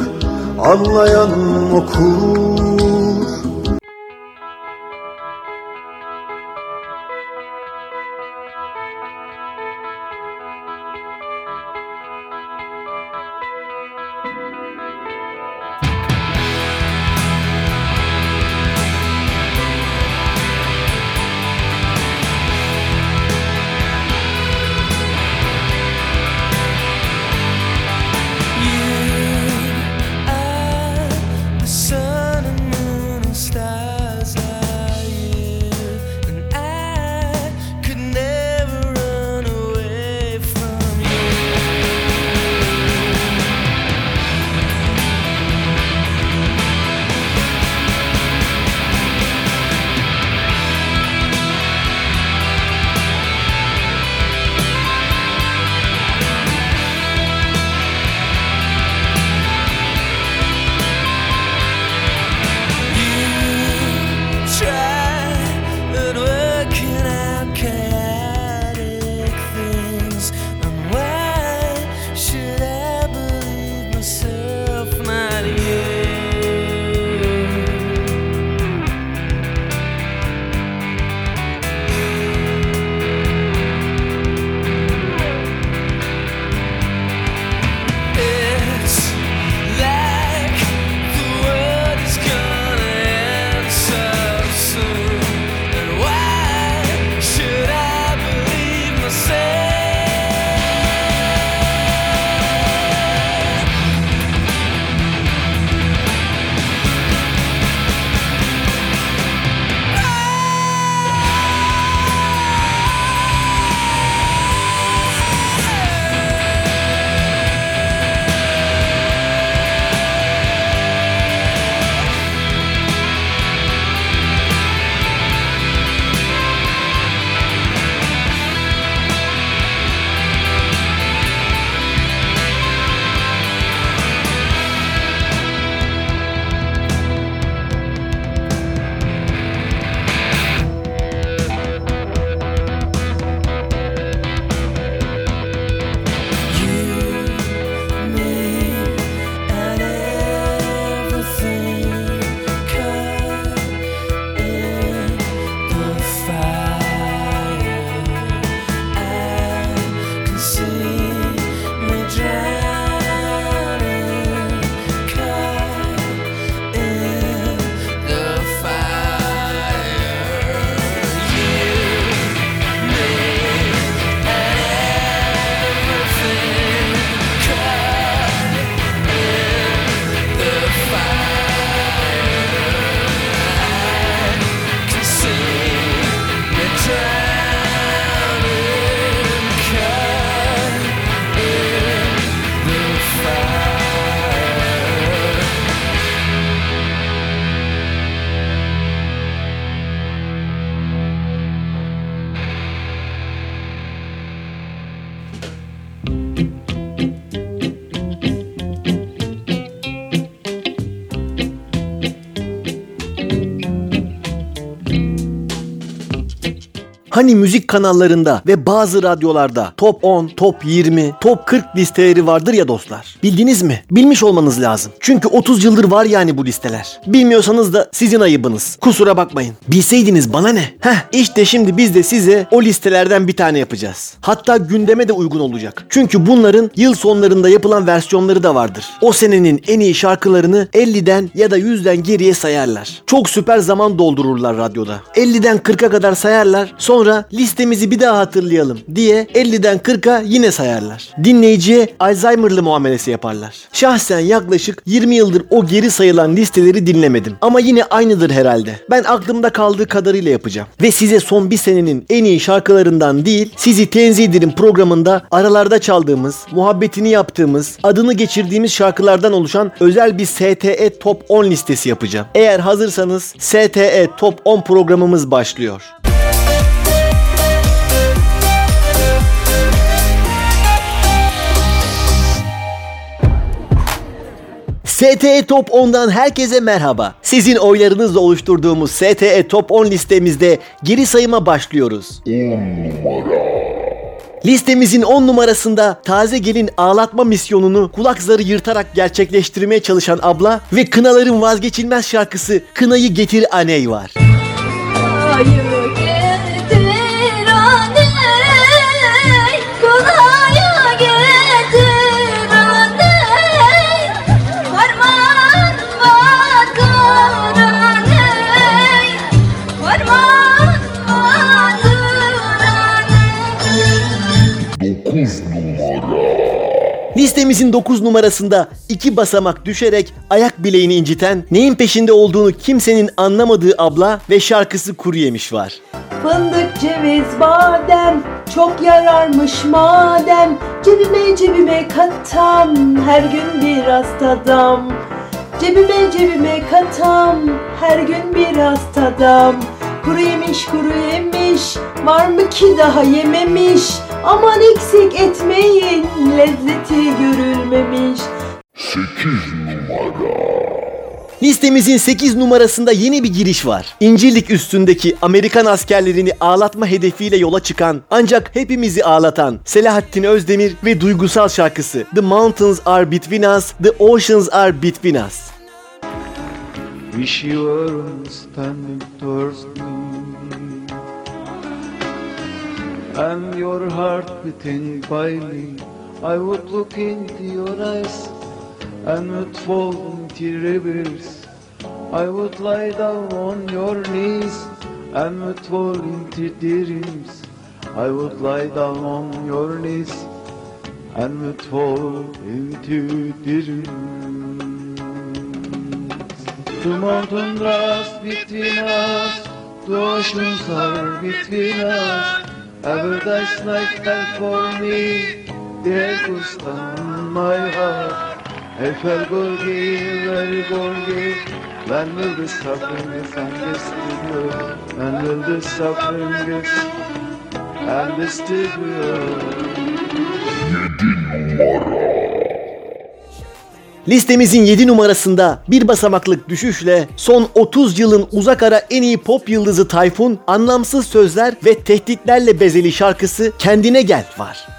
anlayan okur Hani müzik kanallarında ve bazı radyolarda top 10, top 20, top 40 listeleri vardır ya dostlar. Bildiniz mi? Bilmiş olmanız lazım. Çünkü 30 yıldır var yani bu listeler. Bilmiyorsanız da sizin ayıbınız. Kusura bakmayın. Bilseydiniz bana ne? Heh işte şimdi biz de size o listelerden bir tane yapacağız. Hatta gündeme de uygun olacak. Çünkü bunların yıl sonlarında yapılan versiyonları da vardır. O senenin en iyi şarkılarını 50'den ya da 100'den geriye sayarlar. Çok süper zaman doldururlar radyoda. 50'den 40'a kadar sayarlar. Sonra listemizi bir daha hatırlayalım diye 50'den 40'a yine sayarlar. Dinleyiciye Alzheimer'lı muamelesi yaparlar. Şahsen yaklaşık 20 yıldır o geri sayılan listeleri dinlemedim. Ama yine aynıdır herhalde. Ben aklımda kaldığı kadarıyla yapacağım. Ve size son bir senenin en iyi şarkılarından değil, sizi tenzih ederim programında aralarda çaldığımız, muhabbetini yaptığımız, adını geçirdiğimiz şarkılardan oluşan özel bir STE Top 10 listesi yapacağım. Eğer hazırsanız STE Top 10 programımız başlıyor. STE Top 10'dan herkese merhaba. Sizin oylarınızla oluşturduğumuz STE Top 10 listemizde geri sayıma başlıyoruz. Listemizin 10 numarasında taze gelin ağlatma misyonunu kulak zarı yırtarak gerçekleştirmeye çalışan abla ve Kınaların vazgeçilmez şarkısı Kınayı Getir Aney var. Kınayı Listemizin 9 numarasında iki basamak düşerek ayak bileğini inciten, neyin peşinde olduğunu kimsenin anlamadığı abla ve şarkısı Kuru Yemiş var. Fındık, ceviz, badem çok yararmış madem. Cebime cebime katam her gün biraz tadam Cebime cebime katam her gün biraz tadam Kuru yemiş kuru yemiş var mı ki daha yememiş Aman eksik etmeyin lezzeti görülmemiş 8 numara. Listemizin 8 numarasında yeni bir giriş var. İncirlik üstündeki Amerikan askerlerini ağlatma hedefiyle yola çıkan ancak hepimizi ağlatan Selahattin Özdemir ve duygusal şarkısı The Mountains Are Between Us, The Oceans Are Between Us. Wish you were standing towards me. And your heart beating by me I would look into your eyes And would fall into rivers I would lie down on your knees And would fall into dreams. I would lie down on your knees And would fall into dreams Us, the oceans are between us. Paradise night fell for me, down my heart. Eiffel Gorgi, very Gorgi, when will the suffering is understood? When will the suffering is understood? Listemizin 7 numarasında bir basamaklık düşüşle son 30 yılın uzak ara en iyi pop yıldızı Tayfun anlamsız sözler ve tehditlerle bezeli şarkısı Kendine Gel var.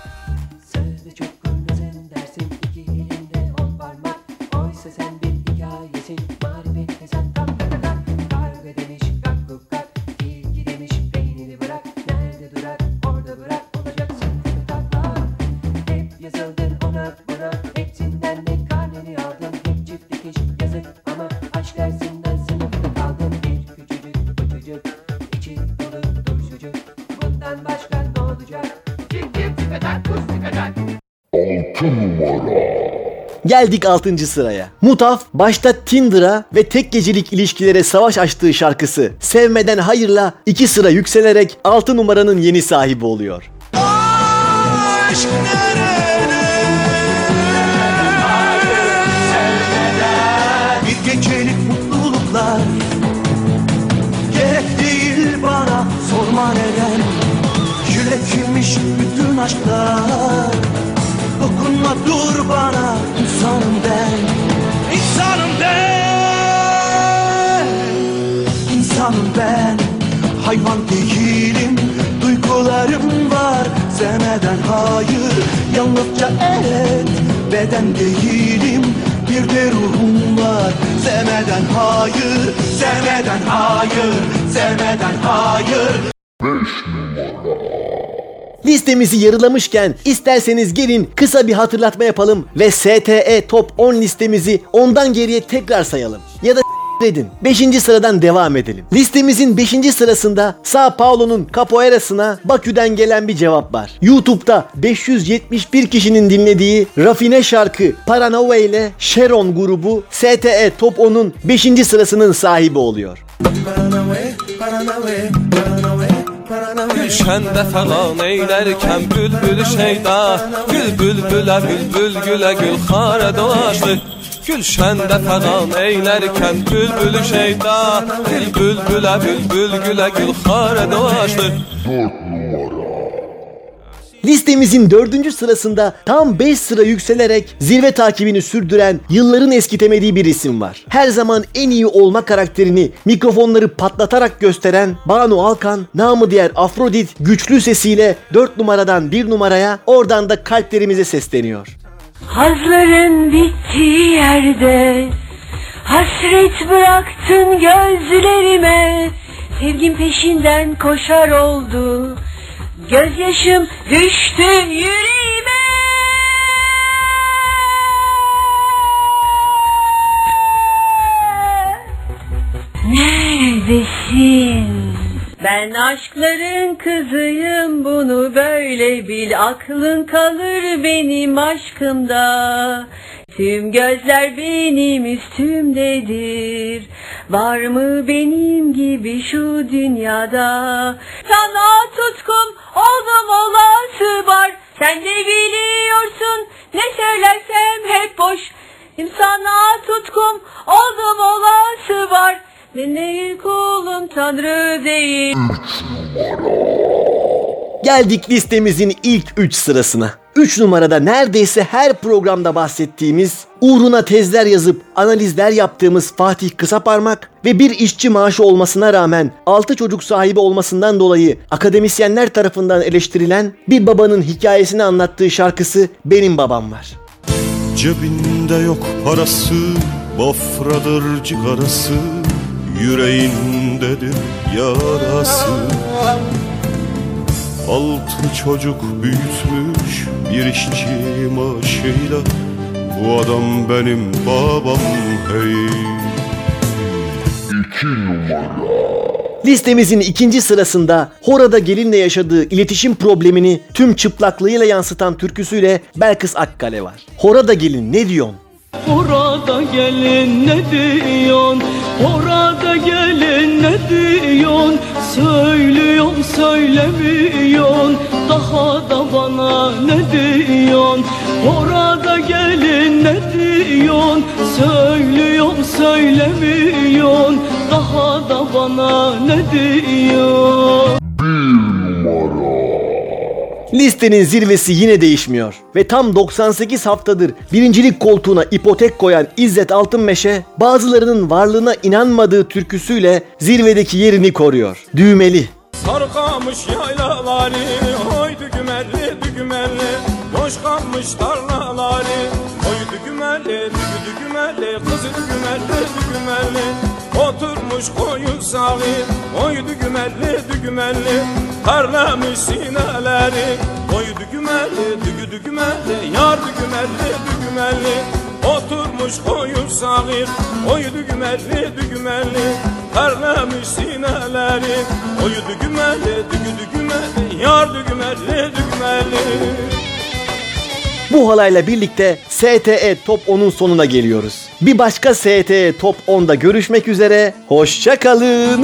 Geldik 6. sıraya. Mutaf başta Tinder'a ve tek gecelik ilişkilere savaş açtığı şarkısı Sevmeden Hayır'la 2 sıra yükselerek 6 numaranın yeni sahibi oluyor. Bir gecelik mutluluklar Gerek değil bana sorma neden bütün aşklar Dokunma dur bana insanım ben İnsanım ben. İnsanım ben Hayvan değilim Sevmeden hayır yalnızca evet Beden değilim bir de ruhum var. Sevmeden hayır, sevmeden hayır Sevmeden hayır Listemizi yarılamışken isterseniz gelin kısa bir hatırlatma yapalım ve STE Top 10 listemizi ondan geriye tekrar sayalım. Ya da edin. 5. sıradan devam edelim. Listemizin 5. sırasında Sao Paulo'nun Capoeira'sına Bakü'den gelen bir cevap var. YouTube'da 571 kişinin dinlediği rafine şarkı Paranova ile Sharon grubu STE Top 10'un 5. sırasının sahibi oluyor. Gülşəndə fəlan eylərkən bülbül şeyda. Gül bülbülə bülbül gülə gül xarə dolaşdı Gülşəndə fəlan eylərkən bülbül şeyda. Gül bülbülə bülbül gülə gül xarə dolaşdı Listemizin dördüncü sırasında tam 5 sıra yükselerek zirve takibini sürdüren yılların eskitemediği bir isim var. Her zaman en iyi olma karakterini mikrofonları patlatarak gösteren Banu Alkan, namı diğer Afrodit güçlü sesiyle 4 numaradan 1 numaraya oradan da kalplerimize sesleniyor. Hazların bittiği yerde Hasret bıraktın gözlerime Sevgin peşinden koşar oldu Gözyaşım düştü yüreğime. Neredesin? Ben aşkların kızıyım bunu böyle bil. Aklın kalır benim aşkımda. Tüm gözler benim üstümdedir. Var mı benim gibi şu dünyada? Sana tutkum oldum olası var. Sen de biliyorsun. Ne söylersem hep boş. Sana tutkum. Oldum olası var. Ben değil kulum tanrı değil. Geldik listemizin ilk 3 sırasına. 3 numarada neredeyse her programda bahsettiğimiz, uğruna tezler yazıp analizler yaptığımız Fatih Kısaparmak ve bir işçi maaşı olmasına rağmen 6 çocuk sahibi olmasından dolayı akademisyenler tarafından eleştirilen bir babanın hikayesini anlattığı şarkısı Benim Babam var. Cebinde yok parası Bafradır cigarası Yüreğindedir yarası Altı çocuk büyütmüş bir işçi maaşıyla Bu adam benim babam hey İki numara Listemizin ikinci sırasında Hora'da gelinle yaşadığı iletişim problemini tüm çıplaklığıyla yansıtan türküsüyle Belkıs Akkale var. Hora'da gelin ne diyorsun? Orada gelin ne diyorsun? Orada gelin ne diyorsun? Söylüyorum söylemiyorsun Daha da bana ne diyorsun? Orada gelin ne diyorsun? Söylüyorum söylemiyorsun Daha da bana ne diyorsun? Listenin zirvesi yine değişmiyor ve tam 98 haftadır birincilik koltuğuna ipotek koyan İzzet Altınmeşe bazılarının varlığına inanmadığı türküsüyle zirvedeki yerini koruyor. Düğmeli. Sarıkamış yaylaları Oy dügümelli dügümelli Boş kalmış tarlaları Oy dügümelli dügü Kızı dügümelli dügümelli Oturmuş koyun sağı Oy dügümelli dügümelli Terlemiş sineleri Oy dügümelli dügü dügümelli Yar dügümelli dügümelli Oturmuş koyun sağır Oy dügümelli dügümelli Terlemiş sineleri Oy dügümelli dügü dügümelli Yar dügümelli dügümelli Bu halayla birlikte STE Top 10'un sonuna geliyoruz. Bir başka STE Top 10'da görüşmek üzere. Hoşçakalın.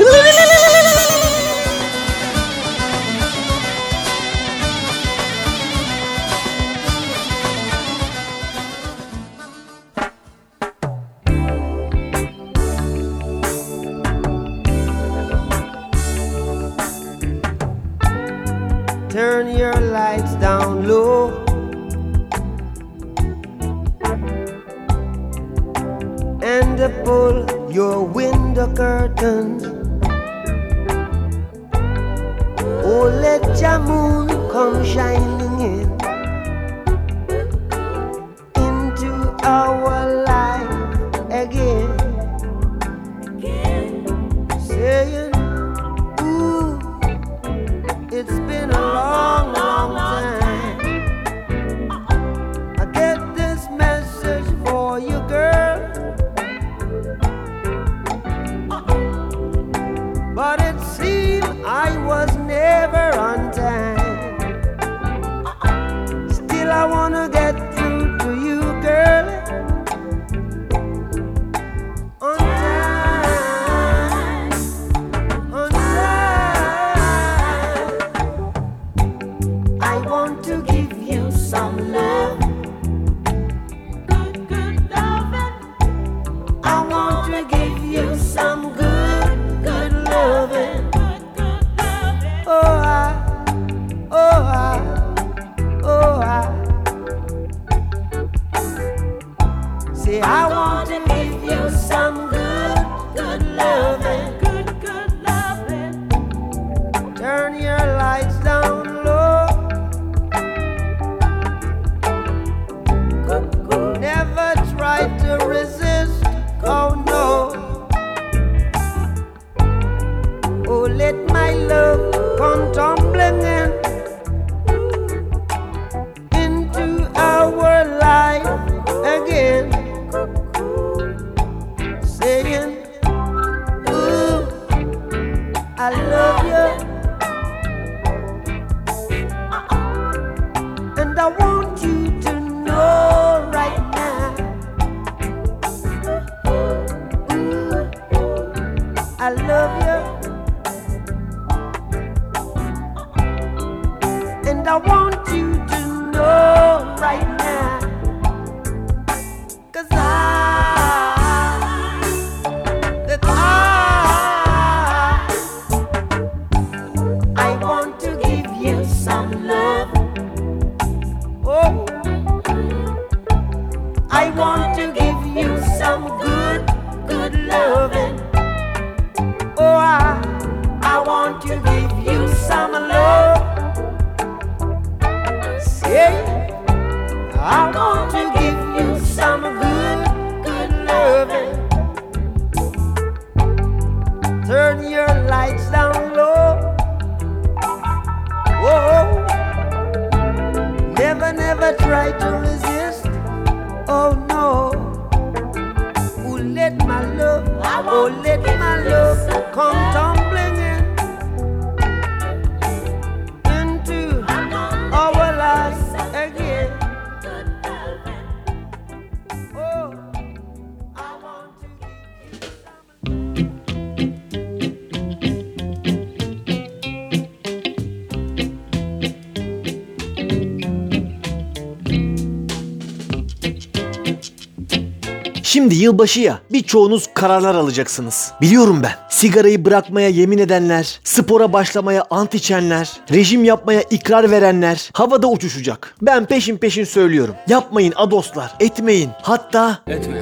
Şimdi yılbaşı ya birçoğunuz kararlar alacaksınız. Biliyorum ben. Sigarayı bırakmaya yemin edenler, spora başlamaya ant içenler, rejim yapmaya ikrar verenler havada uçuşacak. Ben peşin peşin söylüyorum. Yapmayın adoslar, etmeyin. Hatta Etme,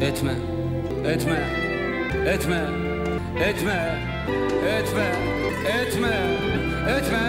etme, etme, etme, etme, etme, etme, etme, etme.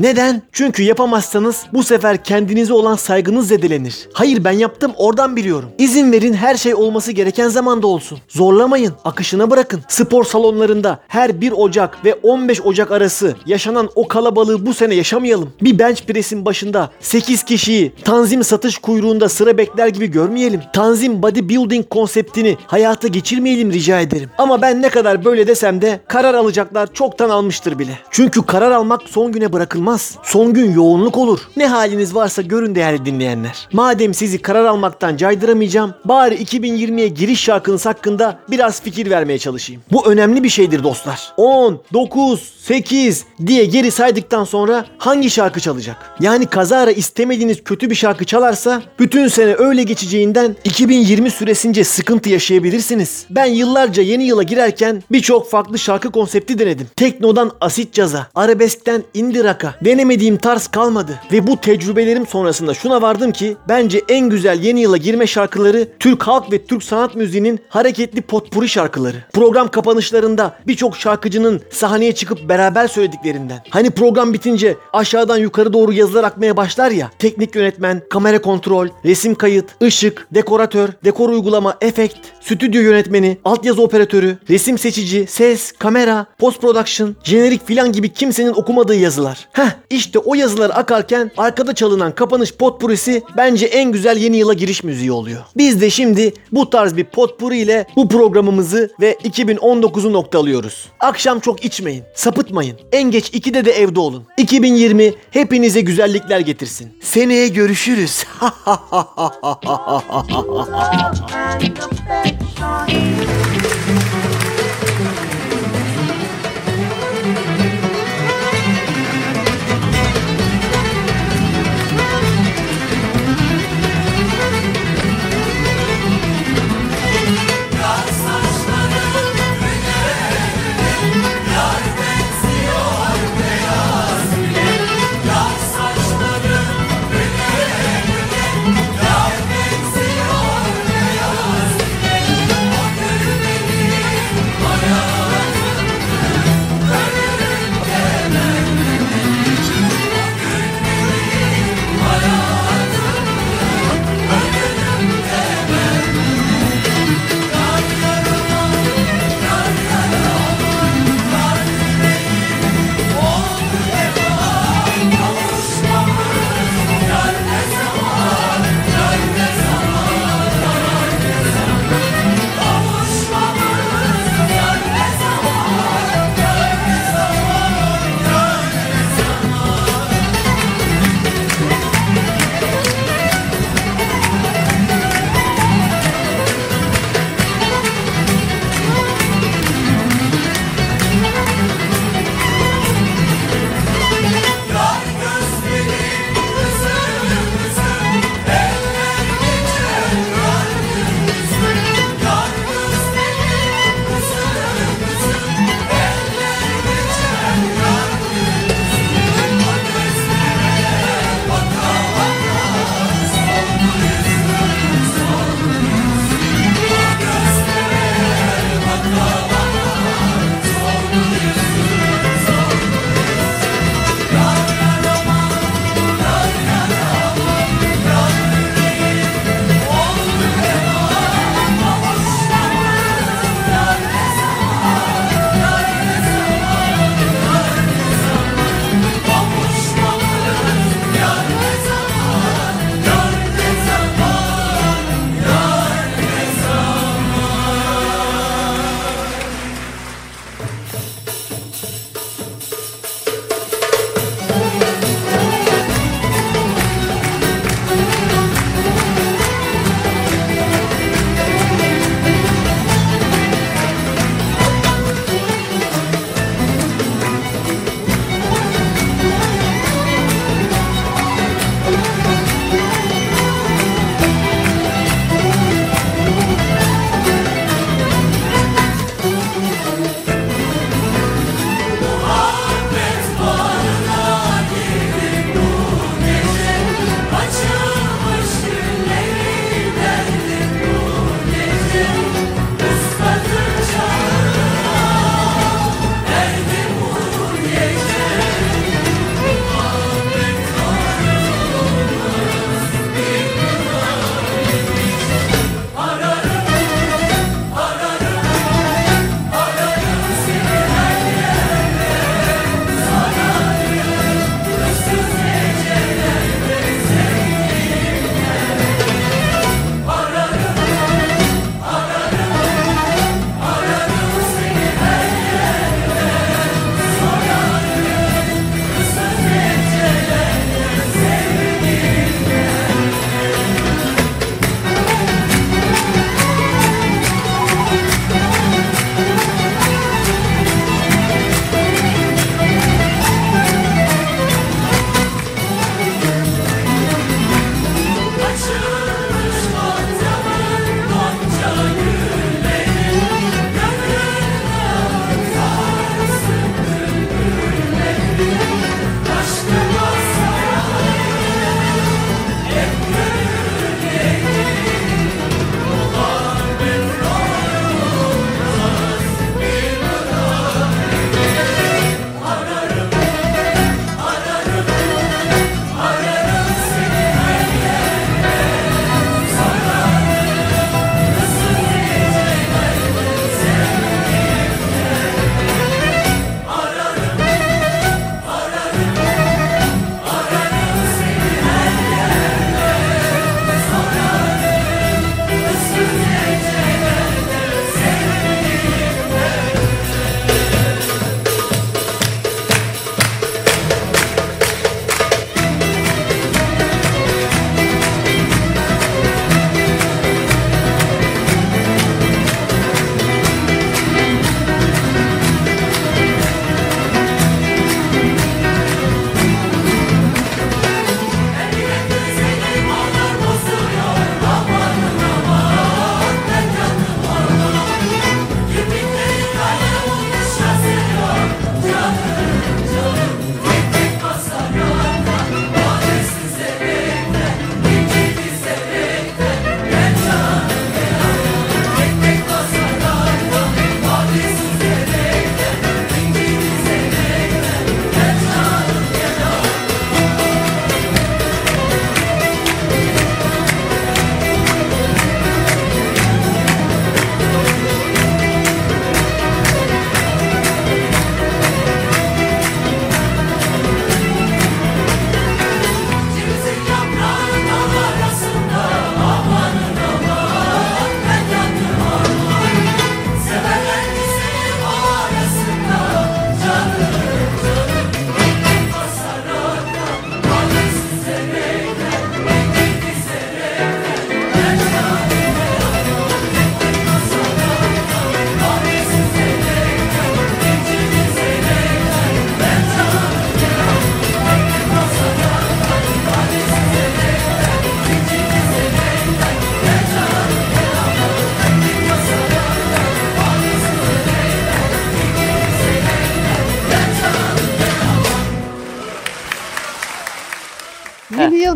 Neden? Çünkü yapamazsanız bu sefer kendinize olan saygınız zedelenir. Hayır ben yaptım oradan biliyorum. İzin verin her şey olması gereken zamanda olsun. Zorlamayın, akışına bırakın. Spor salonlarında her 1 Ocak ve 15 Ocak arası yaşanan o kalabalığı bu sene yaşamayalım. Bir bench press'in başında 8 kişiyi tanzim satış kuyruğunda sıra bekler gibi görmeyelim. Tanzim bodybuilding konseptini hayata geçirmeyelim rica ederim. Ama ben ne kadar böyle desem de karar alacaklar çoktan almıştır bile. Çünkü karar almak son güne bırakılmaz. Son gün yoğunluk olur. Ne haliniz varsa görün değerli dinleyenler. Madem sizi karar almaktan caydıramayacağım, bari 2020'ye giriş şarkınız hakkında biraz fikir vermeye çalışayım. Bu önemli bir şeydir dostlar. 10, 9, 8 diye geri saydıktan sonra hangi şarkı çalacak? Yani kazara istemediğiniz kötü bir şarkı çalarsa bütün sene öyle geçeceğinden 2020 süresince sıkıntı yaşayabilirsiniz. Ben yıllarca yeni yıla girerken birçok farklı şarkı konsepti denedim. Teknodan asit caza, arabeskten indie rock'a, Denemediğim tarz kalmadı. Ve bu tecrübelerim sonrasında şuna vardım ki bence en güzel yeni yıla girme şarkıları Türk halk ve Türk sanat müziğinin hareketli potpuri şarkıları. Program kapanışlarında birçok şarkıcının sahneye çıkıp beraber söylediklerinden. Hani program bitince aşağıdan yukarı doğru yazılar akmaya başlar ya. Teknik yönetmen, kamera kontrol, resim kayıt, ışık, dekoratör, dekor uygulama, efekt, stüdyo yönetmeni, altyazı operatörü, resim seçici, ses, kamera, post production, jenerik filan gibi kimsenin okumadığı yazılar. Heh Heh işte o yazılar akarken arkada çalınan kapanış potpurisi bence en güzel yeni yıla giriş müziği oluyor. Biz de şimdi bu tarz bir potpuri ile bu programımızı ve 2019'u noktalıyoruz. Akşam çok içmeyin, sapıtmayın. En geç 2'de de evde olun. 2020 hepinize güzellikler getirsin. Seneye görüşürüz. Ha ha ha ha ha ha ha ha ha ha.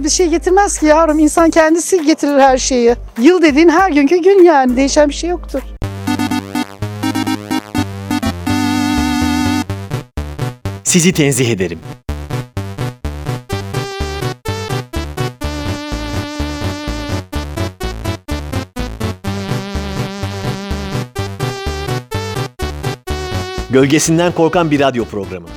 Bir şey getirmez ki yavrum. İnsan kendisi getirir her şeyi. Yıl dediğin her günkü gün yani. Değişen bir şey yoktur. Sizi tenzih ederim. Gölgesinden korkan bir radyo programı.